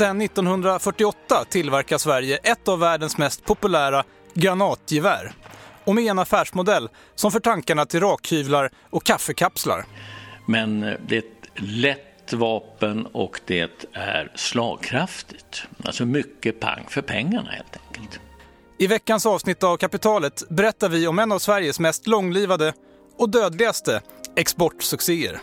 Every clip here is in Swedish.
Sedan 1948 tillverkar Sverige ett av världens mest populära granatgevär. Och med en affärsmodell som för tankarna till rakhyvlar och kaffekapslar. Men det är ett lätt vapen och det är slagkraftigt. Alltså mycket pang för pengarna helt enkelt. I veckans avsnitt av Kapitalet berättar vi om en av Sveriges mest långlivade och dödligaste exportsuccéer.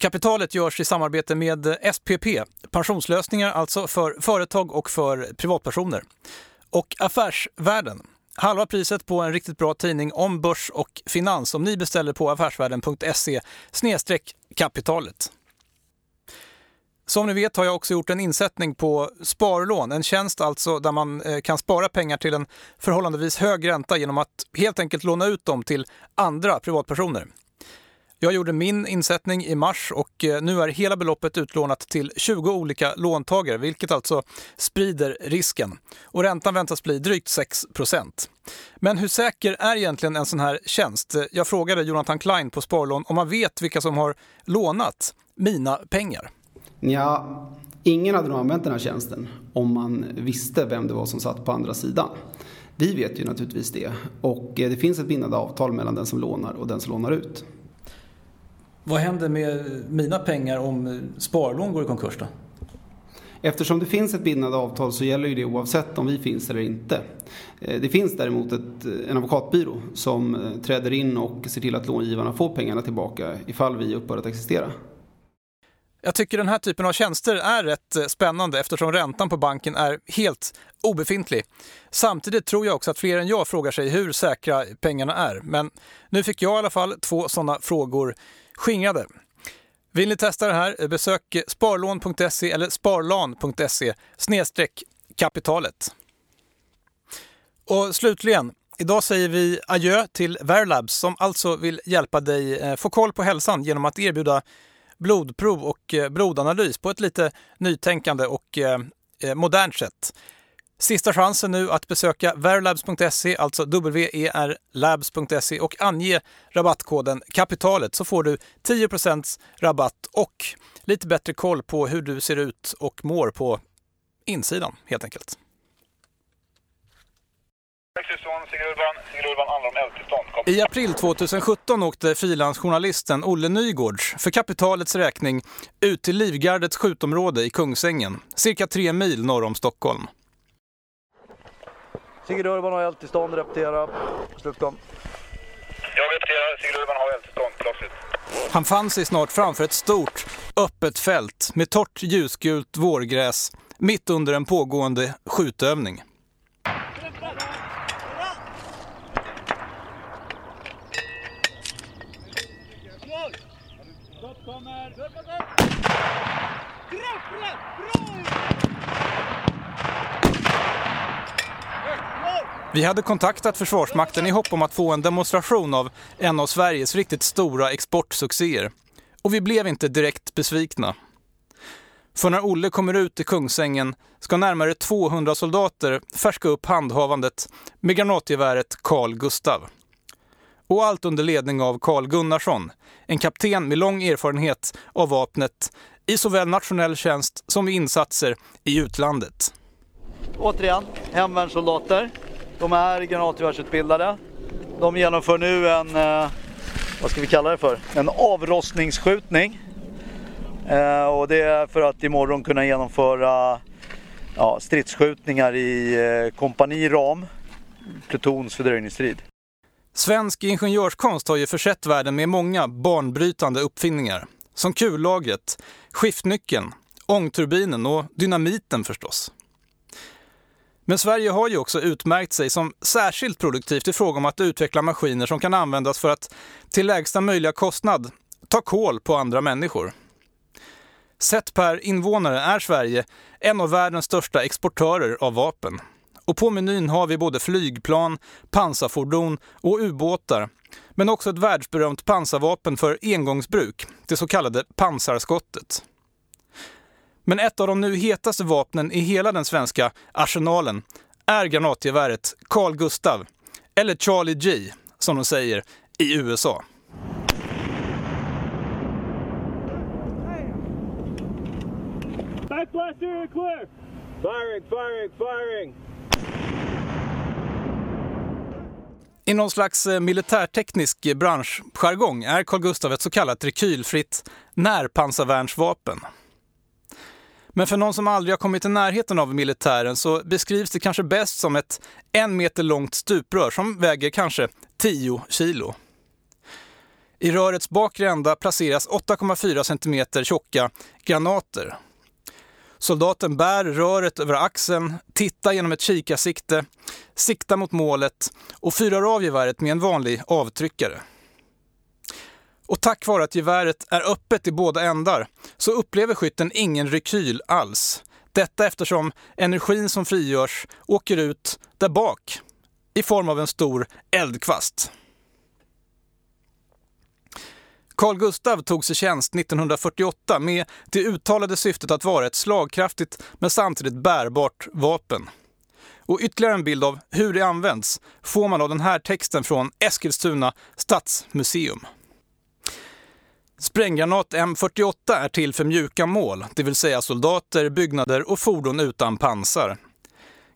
Kapitalet görs i samarbete med SPP, pensionslösningar alltså för företag och för privatpersoner. Och Affärsvärlden, halva priset på en riktigt bra tidning om börs och finans om ni beställer på affärsvärlden.se kapitalet. Som ni vet har jag också gjort en insättning på sparlån, en tjänst alltså där man eh, kan spara pengar till en förhållandevis hög ränta genom att helt enkelt låna ut dem till andra privatpersoner. Jag gjorde min insättning i mars och eh, nu är hela beloppet utlånat till 20 olika låntagare, vilket alltså sprider risken. Och räntan väntas bli drygt 6% Men hur säker är egentligen en sån här tjänst? Jag frågade Jonathan Klein på Sparlån om man vet vilka som har lånat mina pengar. Ja, ingen hade nog använt den här tjänsten om man visste vem det var som satt på andra sidan. Vi vet ju naturligtvis det och eh, det finns ett bindande avtal mellan den som lånar och den som lånar ut. Vad händer med mina pengar om sparlån går i konkurs då? Eftersom det finns ett bindande avtal så gäller ju det oavsett om vi finns eller inte. Eh, det finns däremot ett, en advokatbyrå som eh, träder in och ser till att långivarna får pengarna tillbaka ifall vi upphör att existera. Jag tycker den här typen av tjänster är rätt eh, spännande eftersom räntan på banken är helt obefintlig. Samtidigt tror jag också att fler än jag frågar sig hur säkra pengarna är. Men nu fick jag i alla fall två sådana frågor skingrade. Vill ni testa det här? Besök sparlån.se eller sparlan.se snedstreck kapitalet. Och slutligen, idag säger vi adjö till Verlabs som alltså vill hjälpa dig eh, få koll på hälsan genom att erbjuda blodprov och eh, blodanalys på ett lite nytänkande och eh, modernt sätt. Sista chansen nu att besöka verlabs.se, alltså werlabs.se och ange rabattkoden kapitalet så får du 10% rabatt och lite bättre koll på hur du ser ut och mår på insidan helt enkelt. I april 2017 åkte frilansjournalisten Olle Nygårds för kapitalets räkning ut till Livgardets skjutområde i Kungsängen, cirka tre mil norr om Stockholm. Sigrid Urban har eldtillstånd, repetera. Slutkom. Jag repeterar, Sigrid Urban har eldtillstånd, plötsligt. Han fann sig snart framför ett stort, öppet fält med torrt ljusgult vårgräs mitt under en pågående skjutövning. Vi hade kontaktat Försvarsmakten i hopp om att få en demonstration av en av Sveriges riktigt stora exportsuccéer. Och vi blev inte direkt besvikna. För när Olle kommer ut i Kungsängen ska närmare 200 soldater färska upp handhavandet med granatgeväret Carl Gustav. Och allt under ledning av Carl Gunnarsson, en kapten med lång erfarenhet av vapnet i såväl nationell tjänst som i insatser i utlandet. Återigen, hemvärnssoldater de är granatgevärsutbildade. De genomför nu en, eh, vad ska vi kalla det för, en avrostningsskjutning. Eh, och det är för att imorgon kunna genomföra ja, stridsskjutningar i eh, kompaniram, plutons fördröjningsstrid. Svensk ingenjörskonst har ju försett världen med många banbrytande uppfinningar. Som kullagret, skiftnyckeln, ångturbinen och dynamiten förstås. Men Sverige har ju också utmärkt sig som särskilt produktivt i fråga om att utveckla maskiner som kan användas för att till lägsta möjliga kostnad ta koll på andra människor. Sett per invånare är Sverige en av världens största exportörer av vapen. Och på menyn har vi både flygplan, pansarfordon och ubåtar. Men också ett världsberömt pansarvapen för engångsbruk, det så kallade pansarskottet. Men ett av de nu hetaste vapnen i hela den svenska arsenalen är granatgeväret Carl Gustav, eller Charlie G som de säger i USA. Blackblaster clear! Firing, firing, firing! I någon slags eh, militärteknisk branschjargong är Carl Gustaf ett så kallat rekylfritt närpansarvärnsvapen. Men för någon som aldrig har kommit i närheten av militären så beskrivs det kanske bäst som ett en meter långt stuprör som väger kanske 10 kilo. I rörets bakre ända placeras 8,4 cm tjocka granater. Soldaten bär röret över axeln, tittar genom ett kikarsikte, siktar mot målet och fyrar av geväret med en vanlig avtryckare. Och tack vare att geväret är öppet i båda ändar så upplever skytten ingen rekyl alls. Detta eftersom energin som frigörs åker ut där bak i form av en stor eldkvast. Carl Gustav tog sig tjänst 1948 med det uttalade syftet att vara ett slagkraftigt men samtidigt bärbart vapen. Och ytterligare en bild av hur det används får man av den här texten från Eskilstuna stadsmuseum. Spränggranat M48 är till för mjuka mål, det vill säga soldater, byggnader och fordon utan pansar.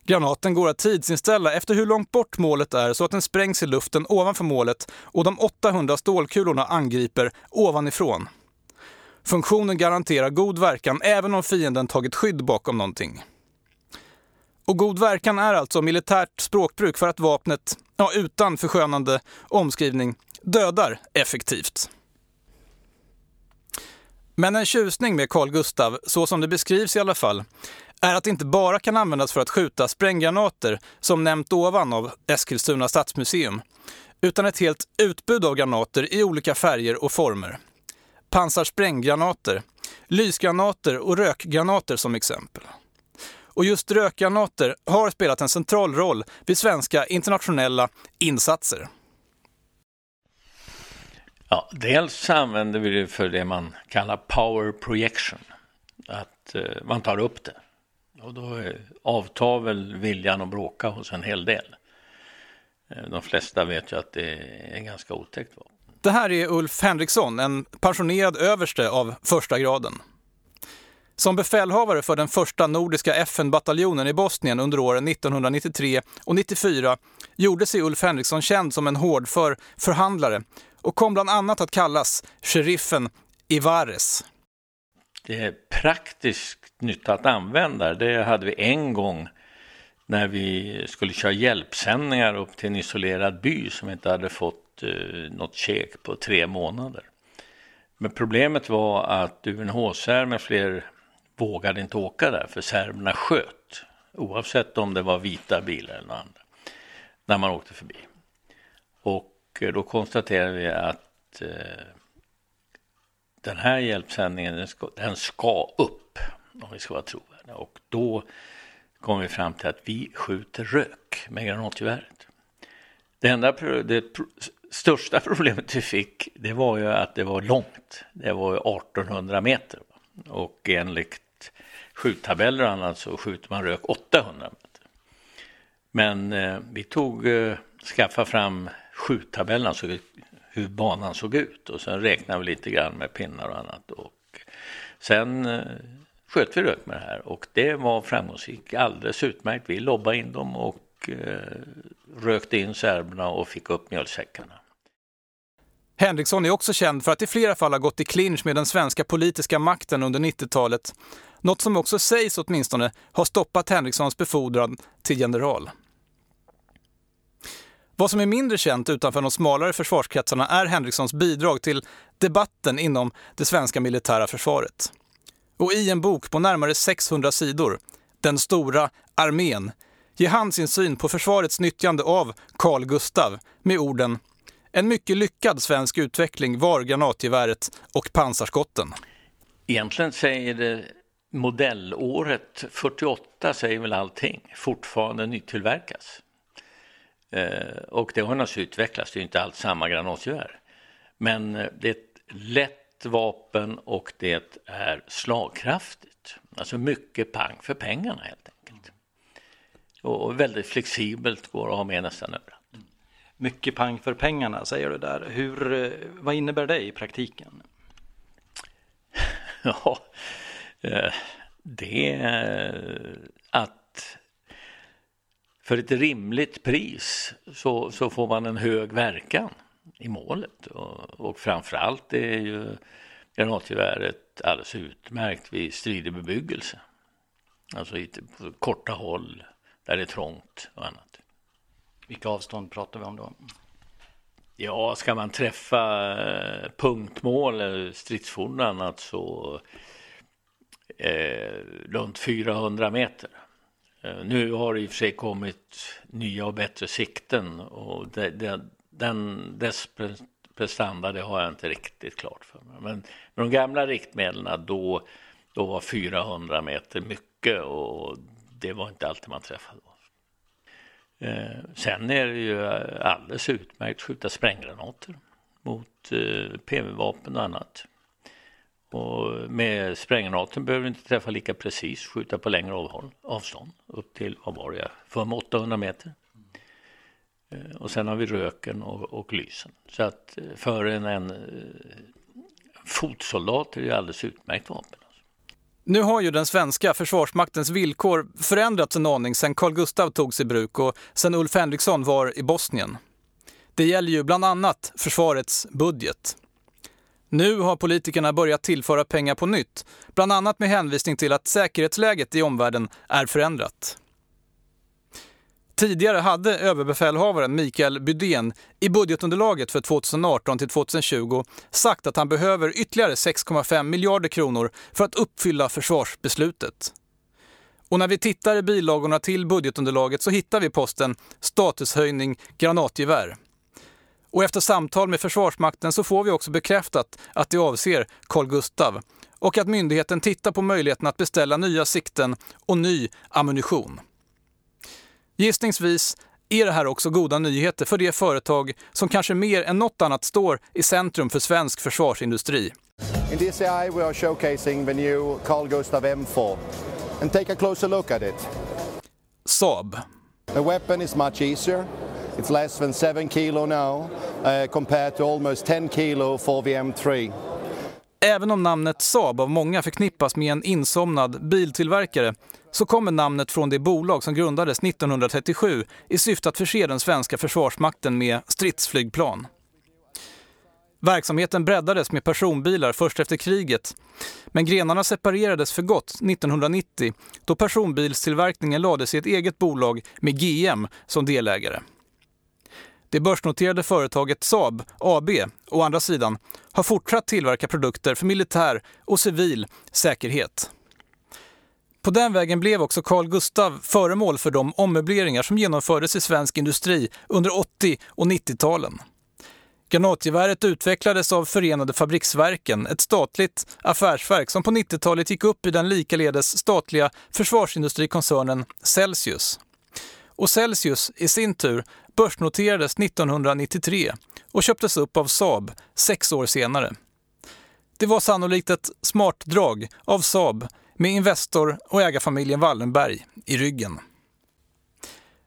Granaten går att tidsinställa efter hur långt bort målet är så att den sprängs i luften ovanför målet och de 800 stålkulorna angriper ovanifrån. Funktionen garanterar god verkan även om fienden tagit skydd bakom någonting. Och god verkan är alltså militärt språkbruk för att vapnet, ja, utan förskönande omskrivning, dödar effektivt. Men en tjusning med Carl Gustav, så som det beskrivs i alla fall, är att det inte bara kan användas för att skjuta spränggranater, som nämnt ovan av Eskilstuna stadsmuseum, utan ett helt utbud av granater i olika färger och former. Pansarspränggranater, lysgranater och rökgranater som exempel. Och just rökgranater har spelat en central roll vid svenska internationella insatser. Ja, dels använder vi det för det man kallar power projection. Att eh, man tar upp det. Och då eh, avtar väl viljan att bråka hos en hel del. Eh, de flesta vet ju att det är ganska otäckt vapen. Det här är Ulf Henriksson, en pensionerad överste av första graden. Som befälhavare för den första nordiska FN-bataljonen i Bosnien under åren 1993 och 94 gjorde sig Ulf Henriksson känd som en hårdför förhandlare och kom bland annat att kallas sheriffen Ivares. Det är praktiskt nytta att använda. Det hade vi en gång när vi skulle köra hjälpsändningar upp till en isolerad by som inte hade fått eh, något käk på tre månader. Men problemet var att UNHCR med fler vågade inte åka där för serberna sköt oavsett om det var vita bilar eller något annat när man åkte förbi. Och Eh, då konstaterade vi att eh, den här hjälpsändningen den ska, den ska upp om vi ska vara trovärdiga. Och då kom vi fram till att vi skjuter rök med granatgeväret. Det enda det största problemet vi fick det var ju att det var långt. Det var ju 1800 meter. Och enligt skjuttabeller och annat så skjuter man rök 800 meter. Men eh, vi tog, eh, skaffa fram skjuttabellen, alltså hur banan såg ut och sen räknade vi lite grann med pinnar och annat. Och sen eh, sköt vi rök med det här och det var framgångsrikt, alldeles utmärkt. Vi lobbade in dem och eh, rökte in serberna och fick upp mjölsäckarna. Henriksson är också känd för att i flera fall ha gått i clinch med den svenska politiska makten under 90-talet. Något som också sägs åtminstone har stoppat Henrikssons befordran till general. Vad som är mindre känt utanför de smalare försvarskretsarna är Henrikssons bidrag till debatten inom det svenska militära försvaret. Och i en bok på närmare 600 sidor, Den stora armén, ger han sin syn på försvarets nyttjande av Carl Gustav med orden en mycket lyckad svensk utveckling var granatgeväret och pansarskotten. Egentligen säger det modellåret 48 säger väl allting, fortfarande nytillverkas. Eh, och det har naturligtvis utvecklats, det är inte alls samma granatgevär. Men eh, det är ett lätt vapen och det är slagkraftigt. Alltså mycket pang för pengarna helt enkelt. Och väldigt flexibelt, går att ha med nästan överallt. Mycket pang för pengarna säger du där. Hur, eh, vad innebär det i praktiken? ja, det är att för ett rimligt pris så, så får man en hög verkan i målet. Och, och framförallt är ju granatgeväret alldeles utmärkt vid stridig bebyggelse. Alltså i, på korta håll där det är trångt och annat. Vilka avstånd pratar vi om då? Ja, ska man träffa eh, punktmål eller stridsfordon och annat så eh, runt 400 meter. Eh, nu har det i och för sig kommit nya och bättre sikten och det, det, den, dess prestanda det har jag inte riktigt klart för mig. Men med de gamla riktmedlen då, då var 400 meter mycket och det var inte alltid man träffade. Eh, sen är det ju eh, alldeles utmärkt att skjuta spränggranater mot eh, PV-vapen och annat. Och med spränggranaten behöver du inte träffa lika precis, skjuta på längre avhåll, avstånd upp till, vad var det, för 800 meter. Eh, och sen har vi röken och, och lysen. Så att eh, för en, en fotsoldat är det alldeles utmärkt vapen. Alltså. Nu har ju den svenska försvarsmaktens villkor förändrats en aning sedan Carl Gustav togs i bruk och sedan Ulf Henriksson var i Bosnien. Det gäller ju bland annat försvarets budget. Nu har politikerna börjat tillföra pengar på nytt, bland annat med hänvisning till att säkerhetsläget i omvärlden är förändrat. Tidigare hade överbefälhavaren Mikael Bydén i budgetunderlaget för 2018 till 2020 sagt att han behöver ytterligare 6,5 miljarder kronor för att uppfylla försvarsbeslutet. Och när vi tittar i bilagorna till budgetunderlaget så hittar vi posten statushöjning granatgevär. Och efter samtal med Försvarsmakten så får vi också bekräftat att det avser Carl Gustav och att myndigheten tittar på möjligheten att beställa nya sikten och ny ammunition. Gissningsvis är det här också goda nyheter för det företag som kanske mer än något annat står i centrum för svensk försvarsindustri. In DCI we are showcasing the new Carl Gustaf M4 and take a closer look at it. Saab. The weapon is much easier. It's less than 7 kilo now uh, compared to almost 10 kilo for the M3. Även om namnet Saab av många förknippas med en insomnad biltillverkare så kommer namnet från det bolag som grundades 1937 i syfte att förse den svenska försvarsmakten med stridsflygplan. Verksamheten breddades med personbilar först efter kriget, men grenarna separerades för gott 1990 då personbilstillverkningen lades i ett eget bolag med GM som delägare. Det börsnoterade företaget Saab AB, å andra sidan, har fortsatt tillverka produkter för militär och civil säkerhet. På den vägen blev också Carl Gustav föremål för de ommöbleringar som genomfördes i svensk industri under 80 och 90-talen. Granatgeväret utvecklades av Förenade Fabriksverken, ett statligt affärsverk som på 90-talet gick upp i den likaledes statliga försvarsindustrikoncernen Celsius. Och Celsius i sin tur börsnoterades 1993 och köptes upp av Saab sex år senare. Det var sannolikt ett smart drag av Saab med Investor och ägarfamiljen Wallenberg i ryggen.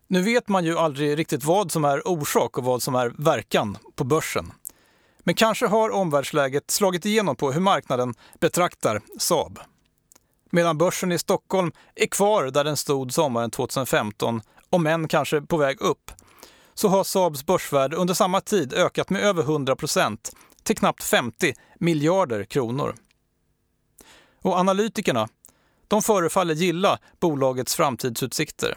Nu vet man ju aldrig riktigt vad som är orsak och vad som är verkan på börsen. Men kanske har omvärldsläget slagit igenom på hur marknaden betraktar Saab. Medan börsen i Stockholm är kvar där den stod sommaren 2015, om än kanske på väg upp, så har Saabs börsvärde under samma tid ökat med över 100 procent till knappt 50 miljarder kronor. Och analytikerna de förefaller gilla bolagets framtidsutsikter.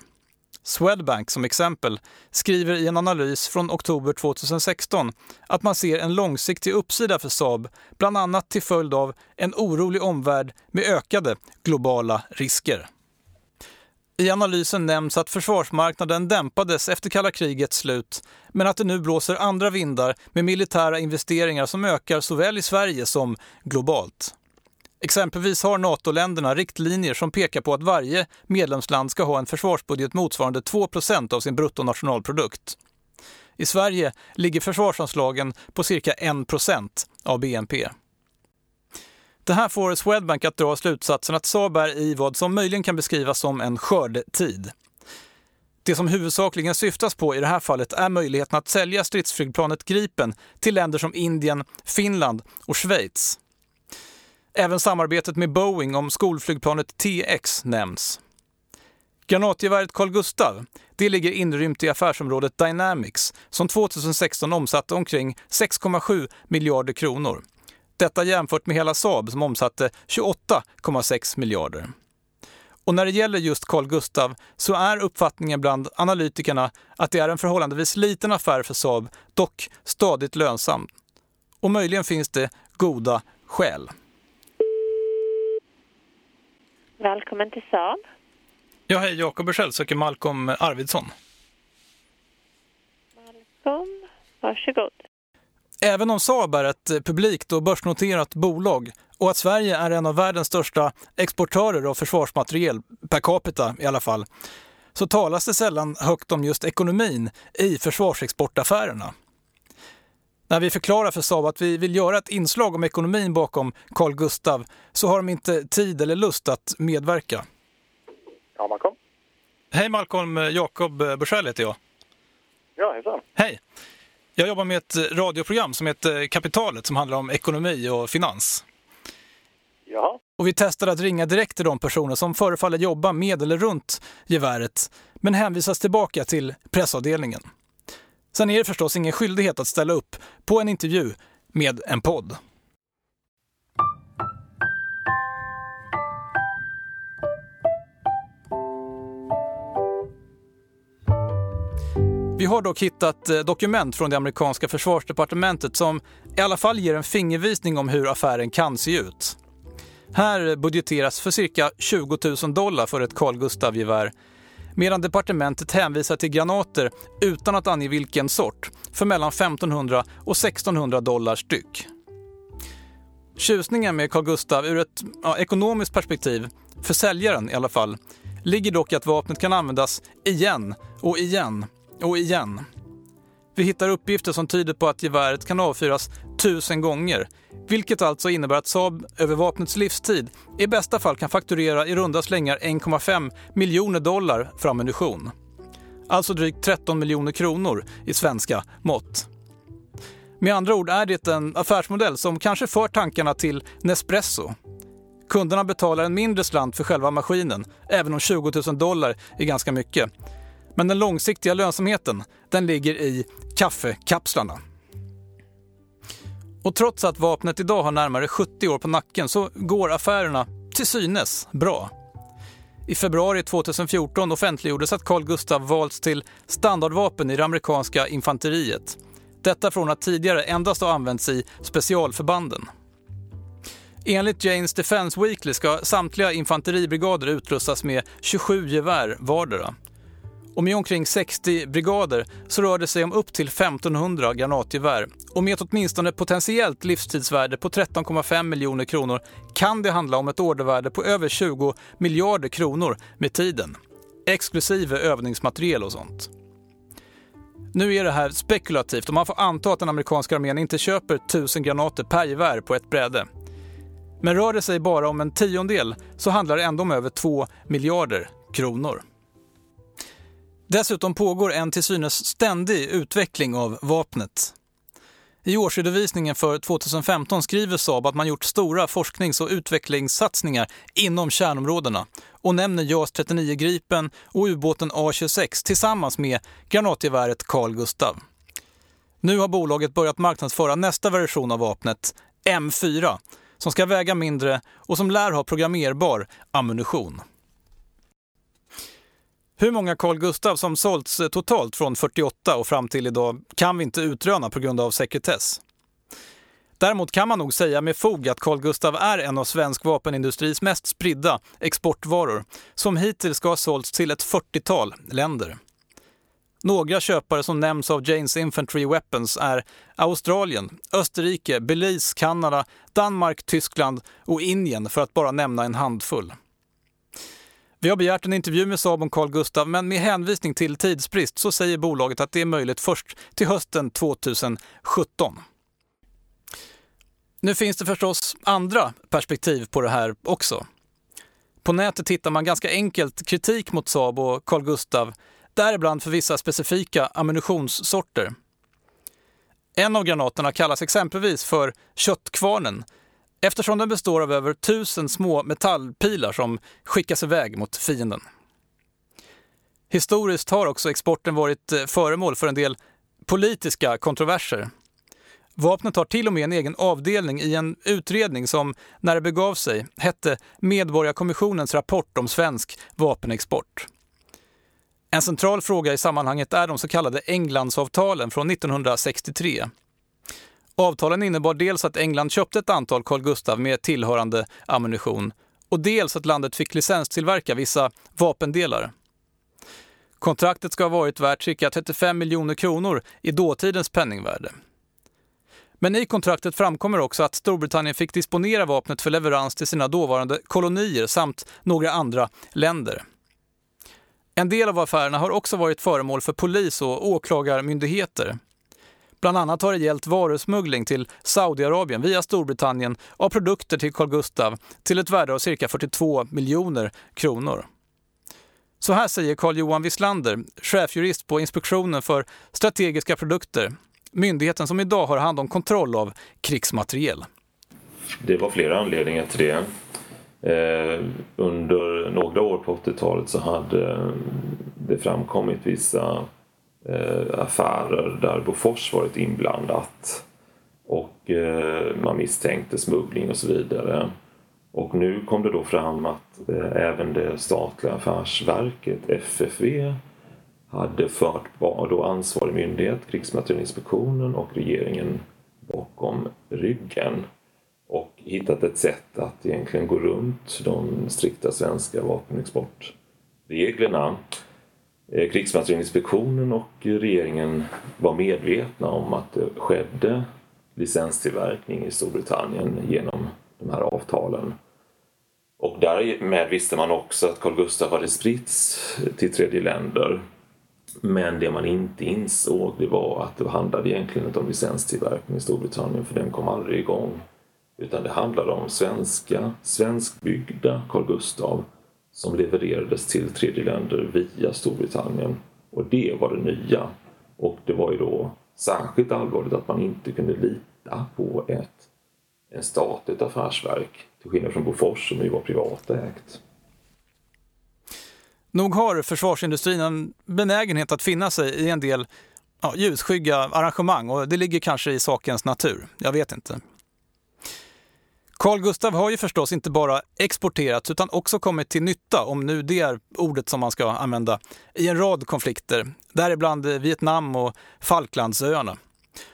Swedbank som exempel skriver i en analys från oktober 2016 att man ser en långsiktig uppsida för Saab, bland annat till följd av en orolig omvärld med ökade globala risker. I analysen nämns att försvarsmarknaden dämpades efter kalla krigets slut, men att det nu blåser andra vindar med militära investeringar som ökar såväl i Sverige som globalt. Exempelvis har NATO-länderna riktlinjer som pekar på att varje medlemsland ska ha en försvarsbudget motsvarande 2% av sin bruttonationalprodukt. I Sverige ligger försvarsanslagen på cirka 1% av BNP. Det här får Swedbank att dra slutsatsen att Saab är i vad som möjligen kan beskrivas som en skördetid. Det som huvudsakligen syftas på i det här fallet är möjligheten att sälja stridsflygplanet Gripen till länder som Indien, Finland och Schweiz. Även samarbetet med Boeing om skolflygplanet TX nämns. Granatgeväret Carl Gustav det ligger inrymt i affärsområdet Dynamics som 2016 omsatte omkring 6,7 miljarder kronor. Detta jämfört med hela Saab som omsatte 28,6 miljarder. Och när det gäller just Carl Gustav så är uppfattningen bland analytikerna att det är en förhållandevis liten affär för Saab, dock stadigt lönsam. Och möjligen finns det goda skäl. Välkommen till Saab. Ja, hej, Jakob Bursell söker Malcolm Arvidsson. Malcolm, varsågod. Även om Saab är ett publikt och börsnoterat bolag och att Sverige är en av världens största exportörer av försvarsmateriel, per capita i alla fall, så talas det sällan högt om just ekonomin i försvarsexportaffärerna. När vi förklarar för Saab att vi vill göra ett inslag om ekonomin bakom Carl Gustav så har de inte tid eller lust att medverka. Ja, Malcolm. Hej Malcolm, Jakob Bursell heter jag. Ja, hejsan. Hej! Jag jobbar med ett radioprogram som heter Kapitalet som handlar om ekonomi och finans. Jaha. Och vi testade att ringa direkt till de personer som förefaller jobba med eller runt geväret, men hänvisas tillbaka till pressavdelningen. Sen är det förstås ingen skyldighet att ställa upp på en intervju med en podd. Har dock hittat eh, dokument från det amerikanska försvarsdepartementet som i alla fall ger en fingervisning om hur affären kan se ut. Här budgeteras för cirka 20 000 dollar för ett Carl Gustaf-gevär medan departementet hänvisar till granater utan att ange vilken sort för mellan 1500 och 1600 dollar styck. Tjusningen med Carl Gustaf ur ett ja, ekonomiskt perspektiv, för säljaren i alla fall, ligger dock i att vapnet kan användas igen och igen och igen. Vi hittar uppgifter som tyder på att geväret kan avfyras tusen gånger, vilket alltså innebär att Saab över vapnets livstid i bästa fall kan fakturera i runda slängar 1,5 miljoner dollar för ammunition. Alltså drygt 13 miljoner kronor i svenska mått. Med andra ord är det en affärsmodell som kanske för tankarna till Nespresso. Kunderna betalar en mindre slant för själva maskinen, även om 20 000 dollar är ganska mycket. Men den långsiktiga lönsamheten, den ligger i kaffekapslarna. Och trots att vapnet idag har närmare 70 år på nacken så går affärerna till synes bra. I februari 2014 offentliggjordes att Carl Gustaf valts till standardvapen i det amerikanska infanteriet. Detta från att tidigare endast ha använts i specialförbanden. Enligt Janes Defense Weekly ska samtliga infanteribrigader utrustas med 27 gevär vardera. Och med omkring 60 brigader så rör det sig om upp till 1500 granatgevär. Och med ett åtminstone potentiellt livstidsvärde på 13,5 miljoner kronor kan det handla om ett ordervärde på över 20 miljarder kronor med tiden. Exklusive övningsmateriel och sånt. Nu är det här spekulativt och man får anta att den amerikanska armén inte köper 1000 granater per gevär på ett bräde. Men rör det sig bara om en tiondel så handlar det ändå om över 2 miljarder kronor. Dessutom pågår en till synes ständig utveckling av vapnet. I årsredovisningen för 2015 skriver Saab att man gjort stora forsknings och utvecklingssatsningar inom kärnområdena och nämner JAS 39 Gripen och ubåten A26 tillsammans med granatgeväret Carl Gustav. Nu har bolaget börjat marknadsföra nästa version av vapnet, M4, som ska väga mindre och som lär ha programmerbar ammunition. Hur många Carl Gustaf som sålts eh, totalt från 48 och fram till idag kan vi inte utröna på grund av sekretess. Däremot kan man nog säga med fog att Carl Gustaf är en av svensk vapenindustris mest spridda exportvaror som hittills ska ha sålts till ett 40-tal länder. Några köpare som nämns av Janes Infantry Weapons är Australien, Österrike, Belize, Kanada, Danmark, Tyskland och Indien för att bara nämna en handfull. Vi har begärt en intervju med Saab om Carl Gustav, men med hänvisning till tidsbrist så säger bolaget att det är möjligt först till hösten 2017. Nu finns det förstås andra perspektiv på det här också. På nätet hittar man ganska enkelt kritik mot Saab och Carl Gustav, däribland för vissa specifika ammunitionssorter. En av granaterna kallas exempelvis för köttkvarnen, eftersom den består av över tusen små metallpilar som skickas iväg mot fienden. Historiskt har också exporten varit eh, föremål för en del politiska kontroverser. Vapnet har till och med en egen avdelning i en utredning som, när det begav sig, hette Medborgarkommissionens rapport om svensk vapenexport. En central fråga i sammanhanget är de så kallade Englandsavtalen från 1963. Avtalen innebar dels att England köpte ett antal Carl Gustaf med tillhörande ammunition och dels att landet fick licenstillverka vissa vapendelar. Kontraktet ska ha varit värt cirka 35 miljoner kronor i dåtidens penningvärde. Men i kontraktet framkommer också att Storbritannien fick disponera vapnet för leverans till sina dåvarande kolonier samt några andra länder. En del av affärerna har också varit föremål för polis och åklagarmyndigheter. Bland annat har det gällt varusmuggling till Saudiarabien via Storbritannien av produkter till Carl Gustaf till ett värde av cirka 42 miljoner kronor. Så här säger Carl-Johan Wislander, chefjurist på Inspektionen för strategiska produkter, myndigheten som idag har hand om kontroll av krigsmateriel. Det var flera anledningar till det. Eh, under några år på 80-talet så hade det framkommit vissa Eh, affärer där Bofors varit inblandat. Och eh, man misstänkte smuggling och så vidare. Och nu kom det då fram att eh, även det statliga affärsverket FFV hade fört då ansvarig myndighet, Krigsmaterielinspektionen och regeringen bakom ryggen och hittat ett sätt att egentligen gå runt de strikta svenska vapenexportreglerna. Eh, Krigsmaterielinspektionen och regeringen var medvetna om att det skedde licenstillverkning i Storbritannien genom de här avtalen. Och därmed visste man också att Carl Gustaf hade spritts till tredje länder. Men det man inte insåg det var att det handlade egentligen inte om licenstillverkning i Storbritannien för den kom aldrig igång. Utan det handlade om svenska, svenskbyggda Carl Gustaf som levererades till tredje länder via Storbritannien. Och det var det nya. Och det var ju då särskilt allvarligt att man inte kunde lita på ett en statligt affärsverk till skillnad från Bofors som ju var privatägt. Nog har försvarsindustrin en benägenhet att finna sig i en del ja, ljusskygga arrangemang och det ligger kanske i sakens natur. Jag vet inte. Carl Gustav har ju förstås inte bara exporterats utan också kommit till nytta, om nu det är ordet som man ska använda, i en rad konflikter, däribland Vietnam och Falklandsöarna.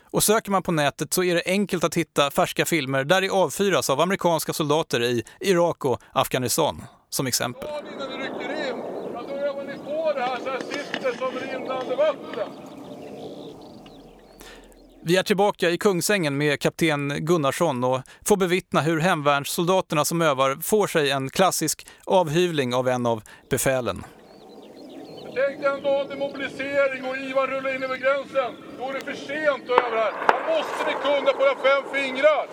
Och söker man på nätet så är det enkelt att hitta färska filmer där det avfyras av amerikanska soldater i Irak och Afghanistan, som exempel. Innan ni rycker in, då övar ni får det här så här sitter som rinnande vatten. Vi är tillbaka i Kungsängen med kapten Gunnarsson och får bevittna hur hemvärnssoldaterna som övar får sig en klassisk avhyvling av en av befälen. Tänk dig en dag demobilisering och Ivan rullar in över gränsen. Då är det för sent att över här. Här måste ni kunna på era fem fingrar.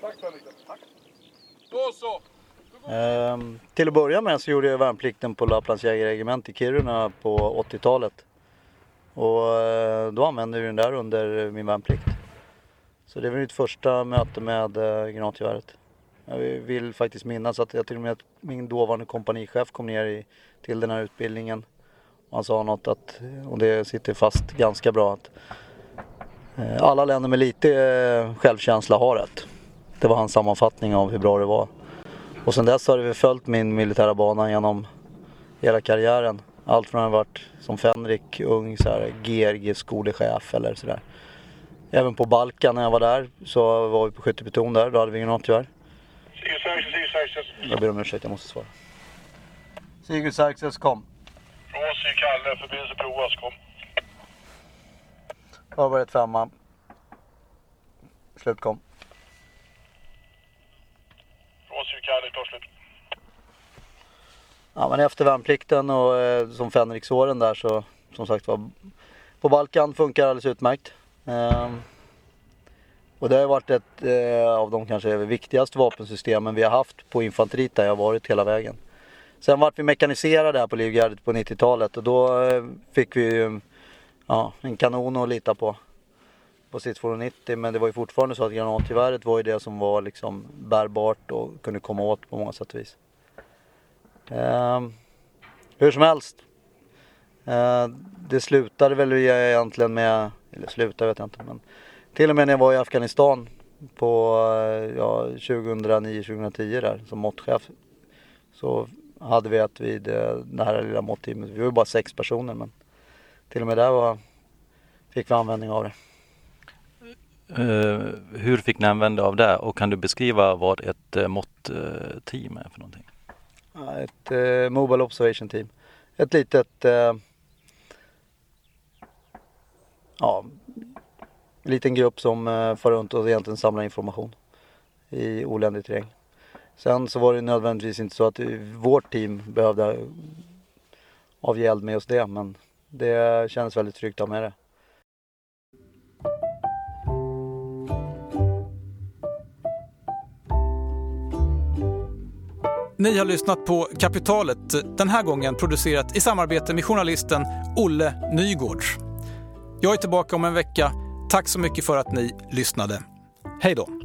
Tack Fredrik. Tack. Då så. Ehm, till att börja med så gjorde jag värnplikten på Lapplands jägarregemente i Kiruna på 80-talet. Och eh, då använde vi den där under min värnplikt. Så det var mitt första möte med eh, granatgeväret. Jag vill faktiskt minnas att jag till och med att min dåvarande kompanichef kom ner i, till den här utbildningen. Han sa något att, och det sitter fast ganska bra, att eh, alla länder med lite självkänsla har rätt. Det var hans sammanfattning av hur bra det var. Och sen dess har det följt min militära bana genom hela karriären. Allt från att ha varit som Fenrik, ung så här, GRG-skolechef eller sådär. Även på Balkan när jag var där så var vi på skyttepluton där, då hade vi Sigurd Sarkis. Jag ber om ursäkt, jag måste svara. Sigurd Sarkses, kom. Från Kalle, förbindelse provas, kom. Förberett femma. Slut kom. Från Kalle, klart slut. Ja, men efter värnplikten och eh, som fänriksåren där så som sagt var på Balkan funkar alldeles utmärkt. Eh, och det har varit ett eh, av de kanske viktigaste vapensystemen vi har haft på infanteriet där jag har varit hela vägen. Sen vart vi mekaniserade här på Livgardet på 90-talet och då eh, fick vi ju ja, en kanon att lita på. på sitt 290 men det var ju fortfarande så att granatgeväret var ju det som var liksom bärbart och kunde komma åt på många sätt och vis. Eh, hur som helst. Eh, det slutade väl egentligen med, eller slutade vet jag inte men till och med när jag var i Afghanistan på eh, ja, 2009-2010 där som måttchef så hade vi ett vid eh, det här lilla måttteamet, Vi var ju bara sex personer men till och med där var, fick vi användning av det. Uh, hur fick ni använda av det och kan du beskriva vad ett uh, måttteam är för någonting? Ett eh, Mobile Observation Team. Ett litet eh, ja, en liten grupp som eh, far runt och egentligen samlar information i oländig terräng. Sen så var det nödvändigtvis inte så att vårt team behövde avge eld med just det men det kändes väldigt tryggt att ha med det. Ni har lyssnat på Kapitalet, den här gången producerat i samarbete med journalisten Olle Nygårds. Jag är tillbaka om en vecka. Tack så mycket för att ni lyssnade. Hej då!